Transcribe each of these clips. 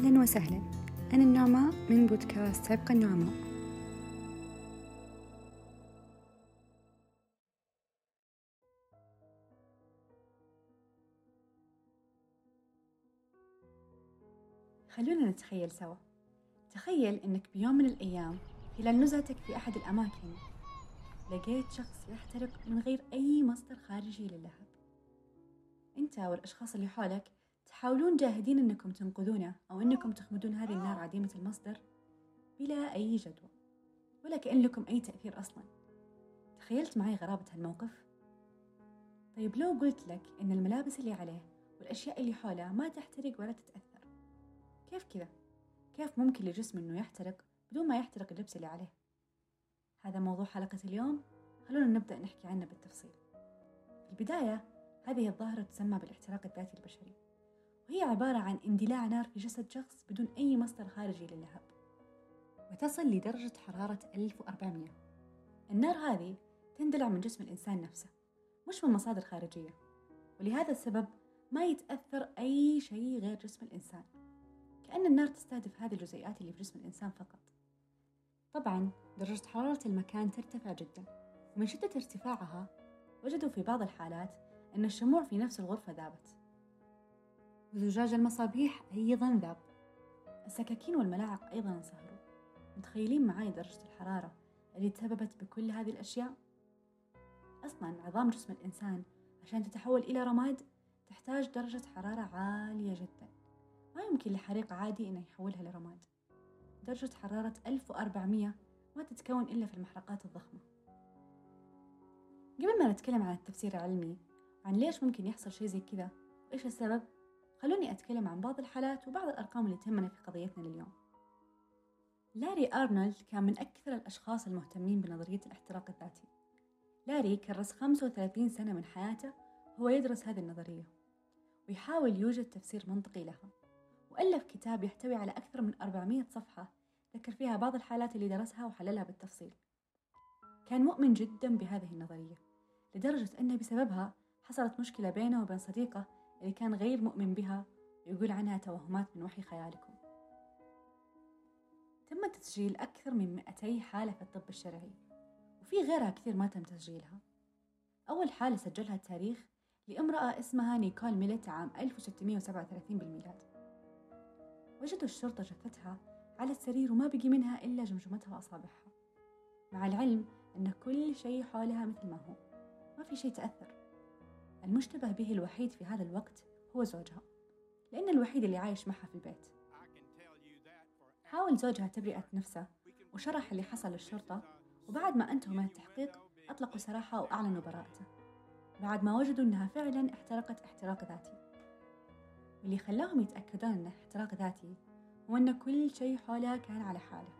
أهلا وسهلا. أنا النعماء من بودكاست سابق النعماء خلونا نتخيل سوا. تخيل أنك بيوم من الأيام خلال نزهتك في أحد الأماكن. لقيت شخص يحترق من غير أي مصدر خارجي للهب. أنت والأشخاص اللي حولك تحاولون جاهدين أنكم تنقذونه أو أنكم تخمدون هذه النار عديمة المصدر بلا أي جدوى ولا كأن لكم أي تأثير أصلا تخيلت معي غرابة هالموقف؟ طيب لو قلت لك أن الملابس اللي عليه والأشياء اللي حوله ما تحترق ولا تتأثر كيف كذا؟ كيف ممكن لجسم أنه يحترق بدون ما يحترق اللبس اللي عليه؟ هذا موضوع حلقة اليوم خلونا نبدأ نحكي عنه بالتفصيل في البداية هذه الظاهرة تسمى بالإحتراق الذاتي البشري وهي عبارة عن اندلاع نار في جسد شخص بدون أي مصدر خارجي للهب وتصل لدرجة حرارة 1400 النار هذه تندلع من جسم الإنسان نفسه مش من مصادر خارجية. ولهذا السبب ما يتأثر أي شيء غير جسم الإنسان. كأن النار تستهدف هذه الجزيئات اللي في جسم الإنسان فقط. طبعا درجة حرارة المكان ترتفع جدا ومن شدة ارتفاعها وجدوا في بعض الحالات أن الشموع في نفس الغرفة ذابت. وزجاج المصابيح أيضا ذاب. السكاكين والملاعق أيضا انصهروا. متخيلين معاي درجة الحرارة اللي تسببت بكل هذه الأشياء؟ أصلا عظام جسم الإنسان عشان تتحول إلى رماد تحتاج درجة حرارة عالية جدا. ما يمكن لحريق عادي إنه يحولها لرماد. درجة حرارة 1400 ما تتكون إلا في المحرقات الضخمة. قبل ما نتكلم عن التفسير العلمي عن ليش ممكن يحصل شيء زي كذا وإيش السبب؟ خلوني أتكلم عن بعض الحالات وبعض الأرقام اللي تهمنا في قضيتنا لليوم. لاري أرنولد كان من أكثر الأشخاص المهتمين بنظرية الاحتراق الذاتي. لاري كرس 35 سنة من حياته هو يدرس هذه النظرية ويحاول يوجد تفسير منطقي لها. وألف كتاب يحتوي على أكثر من 400 صفحة ذكر فيها بعض الحالات اللي درسها وحللها بالتفصيل. كان مؤمن جدا بهذه النظرية لدرجة أنه بسببها حصلت مشكلة بينه وبين صديقه اللي كان غير مؤمن بها ويقول عنها توهمات من وحي خيالكم. تم تسجيل أكثر من 200 حالة في الطب الشرعي وفي غيرها كثير ما تم تسجيلها. أول حالة سجلها التاريخ لامرأة اسمها نيكول ميلت عام 1637 بالميلاد. وجدوا الشرطة جثتها على السرير وما بقي منها إلا جمجمتها وأصابعها. مع العلم أن كل شيء حولها مثل ما هو. ما في شيء تأثر. المشتبه به الوحيد في هذا الوقت هو زوجها لأن الوحيد اللي عايش معها في البيت. حاول زوجها تبرئة نفسه وشرح اللي حصل للشرطة وبعد ما أنتهوا من التحقيق أطلقوا سراحه وأعلنوا براءته. بعد ما وجدوا أنها فعلا احترقت احتراق ذاتي. واللي خلاهم يتأكدون أنه احتراق ذاتي هو أن كل شيء حولها كان على حاله.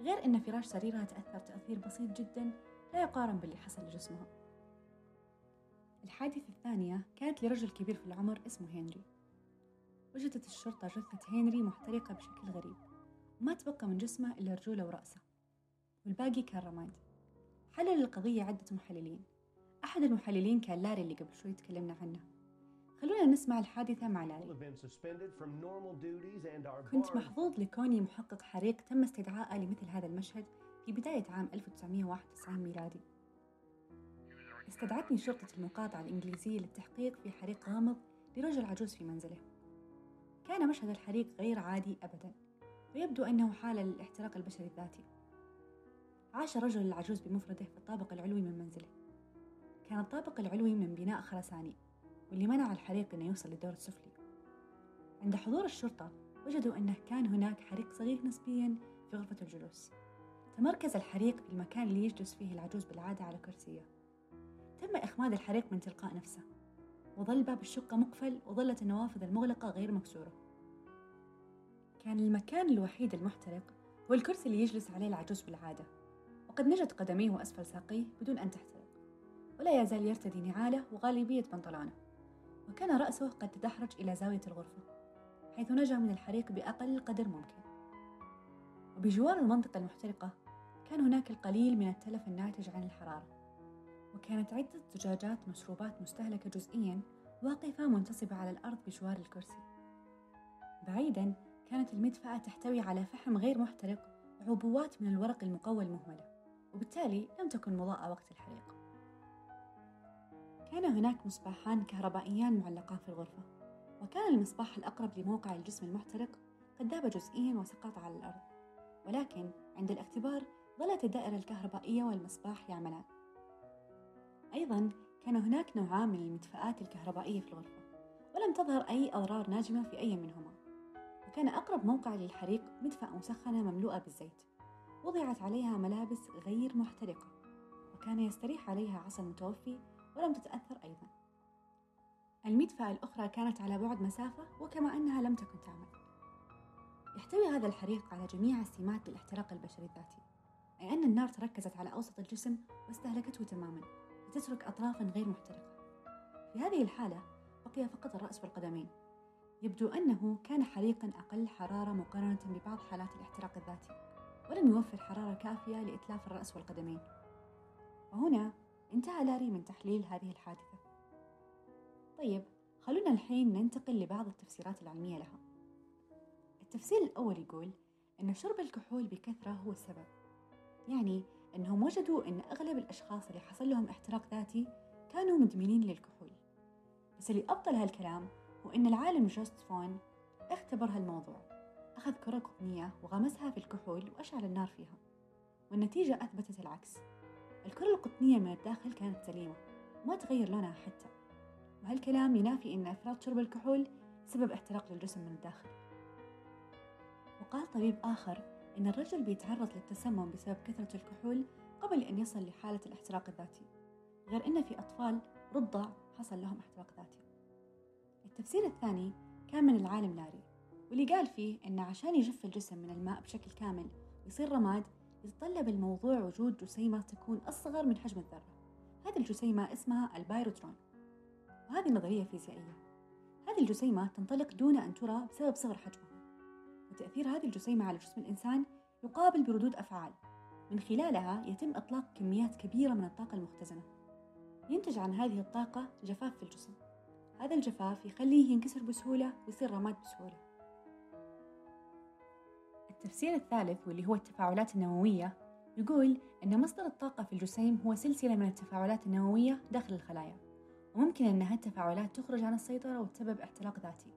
غير أن فراش سريرها تأثر تأثير بسيط جدا لا يقارن باللي حصل لجسمها. الحادثة الثانية كانت لرجل كبير في العمر اسمه هنري. وجدت الشرطة جثة هنري محترقة بشكل غريب. وما تبقى من جسمه إلا رجوله ورأسه. والباقي كان رماد. حلل القضية عدة محللين. أحد المحللين كان لاري اللي قبل شوي تكلمنا عنه. خلونا نسمع الحادثة مع لاري. كنت محظوظ لكوني محقق حريق تم استدعائه لمثل هذا المشهد في بداية عام 1991 ميلادي. استدعتني شرطة المقاطعة الإنجليزية للتحقيق في حريق غامض لرجل عجوز في منزله. كان مشهد الحريق غير عادي أبدا ويبدو أنه حالة للاحتراق البشري الذاتي. عاش الرجل العجوز بمفرده في الطابق العلوي من منزله. كان الطابق العلوي من بناء خرساني واللي منع الحريق أنه يوصل للدور السفلي. عند حضور الشرطة وجدوا أنه كان هناك حريق صغير نسبيا في غرفة الجلوس. تمركز الحريق في المكان اللي يجلس فيه العجوز بالعادة على كرسيه. تم إخماد الحريق من تلقاء نفسه وظل باب الشقة مقفل وظلت النوافذ المغلقة غير مكسورة. كان المكان الوحيد المحترق هو الكرسي اللي يجلس عليه العجوز بالعادة وقد نجت قدميه وأسفل ساقيه بدون أن تحترق ولا يزال يرتدي نعاله وغالبية بنطلانه وكان رأسه قد تدحرج إلى زاوية الغرفة حيث نجا من الحريق بأقل قدر ممكن. وبجوار المنطقة المحترقة كان هناك القليل من التلف الناتج عن الحرارة. وكانت عدة زجاجات مشروبات مستهلكة جزئيا واقفة منتصبة على الأرض بجوار الكرسي. بعيدا كانت المدفأة تحتوي على فحم غير محترق وعبوات من الورق المقوى المهملة وبالتالي لم تكن مضاءة وقت الحريق. كان هناك مصباحان كهربائيان معلقان في الغرفة وكان المصباح الأقرب لموقع الجسم المحترق قد ذاب جزئيا وسقط على الأرض. ولكن عند الاختبار ظلت الدائرة الكهربائية والمصباح يعملان. أيضا كان هناك نوعان من المدفآت الكهربائية في الغرفة ولم تظهر أي أضرار ناجمة في أي منهما. وكان أقرب موقع للحريق مدفأة مسخنة مملوءة بالزيت وضعت عليها ملابس غير محترقة وكان يستريح عليها عصا المتوفي ولم تتأثر أيضا. المدفأة الأخرى كانت على بعد مسافة وكما أنها لم تكن تعمل. يحتوي هذا الحريق على جميع السمات للاحتراق البشري الذاتي أي أن النار تركزت على أوسط الجسم واستهلكته تماما. لتترك أطرافا غير محترقة. في هذه الحالة بقي فقط الرأس والقدمين. يبدو أنه كان حريقا أقل حرارة مقارنة ببعض حالات الاحتراق الذاتي ولم يوفر حرارة كافية لإتلاف الرأس والقدمين. وهنا انتهى لاري من تحليل هذه الحادثة. طيب خلونا الحين ننتقل لبعض التفسيرات العلمية لها. التفسير الأول يقول أن شرب الكحول بكثرة هو السبب. يعني أنهم وجدوا أن أغلب الأشخاص اللي حصل لهم احتراق ذاتي كانوا مدمنين للكحول. بس اللي أبطل هالكلام هو أن العالم جوست فون اختبر هالموضوع. أخذ كرة قطنية وغمسها في الكحول وأشعل النار فيها. والنتيجة أثبتت العكس. الكرة القطنية من الداخل كانت سليمة وما تغير لونها حتى. وهالكلام ينافي أن إفراط شرب الكحول سبب احتراق للجسم من الداخل. وقال طبيب آخر أن الرجل بيتعرض للتسمم بسبب كثرة الكحول قبل أن يصل لحالة الاحتراق الذاتي غير أن في أطفال رضع حصل لهم احتراق ذاتي. التفسير الثاني كان من العالم لاري واللي قال فيه أن عشان يجف الجسم من الماء بشكل كامل ويصير رماد يتطلب الموضوع وجود جسيمة تكون أصغر من حجم الذرة. هذه الجسيمة اسمها البايروترون وهذه نظرية فيزيائية. هذه الجسيمة تنطلق دون أن ترى بسبب صغر حجمها. وتأثير هذه الجسيمة على جسم الإنسان يقابل بردود أفعال. من خلالها يتم إطلاق كميات كبيرة من الطاقة المختزنة. ينتج عن هذه الطاقة جفاف في الجسم. هذا الجفاف يخليه ينكسر بسهولة ويصير رماد بسهولة. التفسير الثالث واللي هو التفاعلات النووية يقول أن مصدر الطاقة في الجسيم هو سلسلة من التفاعلات النووية داخل الخلايا. وممكن أن هالتفاعلات تخرج عن السيطرة وتسبب احتراق ذاتي.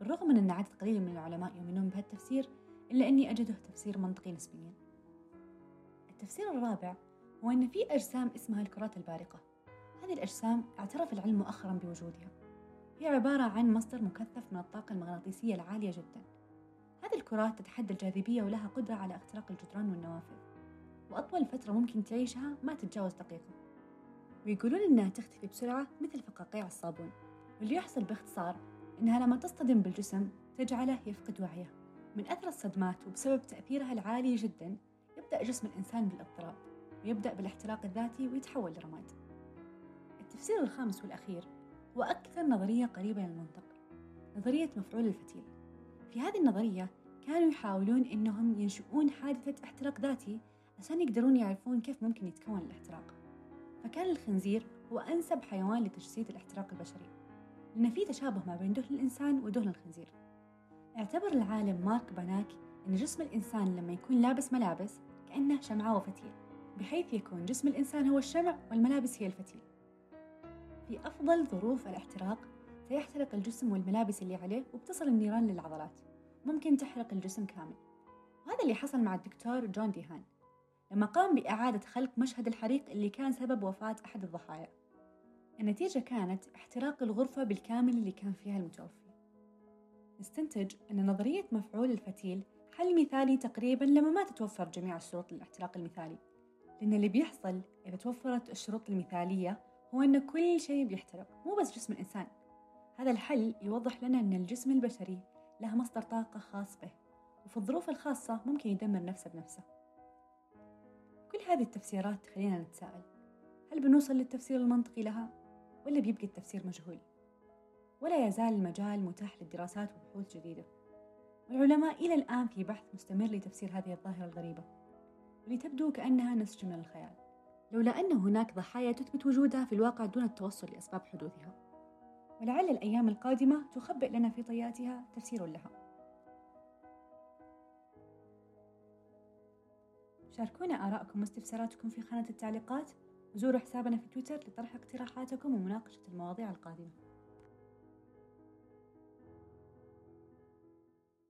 بالرغم من أن عدد قليل من العلماء يؤمنون بهالتفسير إلا أني أجده تفسير منطقي نسبيا. التفسير الرابع هو أن في أجسام اسمها الكرات البارقة. هذه الأجسام اعترف العلم مؤخرا بوجودها. هي عبارة عن مصدر مكثف من الطاقة المغناطيسية العالية جدا. هذه الكرات تتحدى الجاذبية ولها قدرة على اختراق الجدران والنوافذ. وأطول فترة ممكن تعيشها ما تتجاوز دقيقة. ويقولون إنها تختفي بسرعة مثل فقاقيع الصابون. واللي يحصل باختصار إنها لما تصطدم بالجسم تجعله يفقد وعيه. من أثر الصدمات وبسبب تأثيرها العالي جدا يبدأ جسم الإنسان بالاضطراب ويبدأ بالاحتراق الذاتي ويتحول لرماد. التفسير الخامس والأخير هو أكثر نظرية قريبة للمنطق نظرية مفعول الفتيل. في هذه النظرية كانوا يحاولون إنهم ينشؤون حادثة احتراق ذاتي عشان يقدرون يعرفون كيف ممكن يتكون الاحتراق. فكان الخنزير هو أنسب حيوان لتجسيد الاحتراق البشري. لأن في تشابه ما بين دهن الإنسان ودهن الخنزير. اعتبر العالم مارك باناك أن جسم الإنسان لما يكون لابس ملابس كأنه شمعة وفتيل بحيث يكون جسم الإنسان هو الشمع والملابس هي الفتيل. في أفضل ظروف الاحتراق سيحترق الجسم والملابس اللي عليه وبتصل النيران للعضلات. ممكن تحرق الجسم كامل. وهذا اللي حصل مع الدكتور جون ديهان لما قام بإعادة خلق مشهد الحريق اللي كان سبب وفاة أحد الضحايا. النتيجة كانت احتراق الغرفة بالكامل اللي كان فيها المتوفي. نستنتج أن نظرية مفعول الفتيل حل مثالي تقريبا لما ما تتوفر جميع الشروط للاحتراق المثالي. لأن اللي بيحصل إذا توفرت الشروط المثالية هو أن كل شيء بيحترق مو بس جسم الإنسان. هذا الحل يوضح لنا أن الجسم البشري له مصدر طاقة خاص به وفي الظروف الخاصة ممكن يدمر نفسه بنفسه. كل هذه التفسيرات تخلينا نتساءل هل بنوصل للتفسير المنطقي لها؟ ولا بيبقى التفسير مجهول. ولا يزال المجال متاح للدراسات وبحوث جديدة. والعلماء إلى الآن في بحث مستمر لتفسير هذه الظاهرة الغريبة. ولتبدو كأنها نسج من الخيال. لولا أن هناك ضحايا تثبت وجودها في الواقع دون التوصل لأسباب حدوثها. ولعل الأيام القادمة تخبئ لنا في طياتها تفسير لها. شاركونا آراءكم واستفساراتكم في خانة التعليقات. وزوروا حسابنا في تويتر لطرح اقتراحاتكم ومناقشة المواضيع القادمة.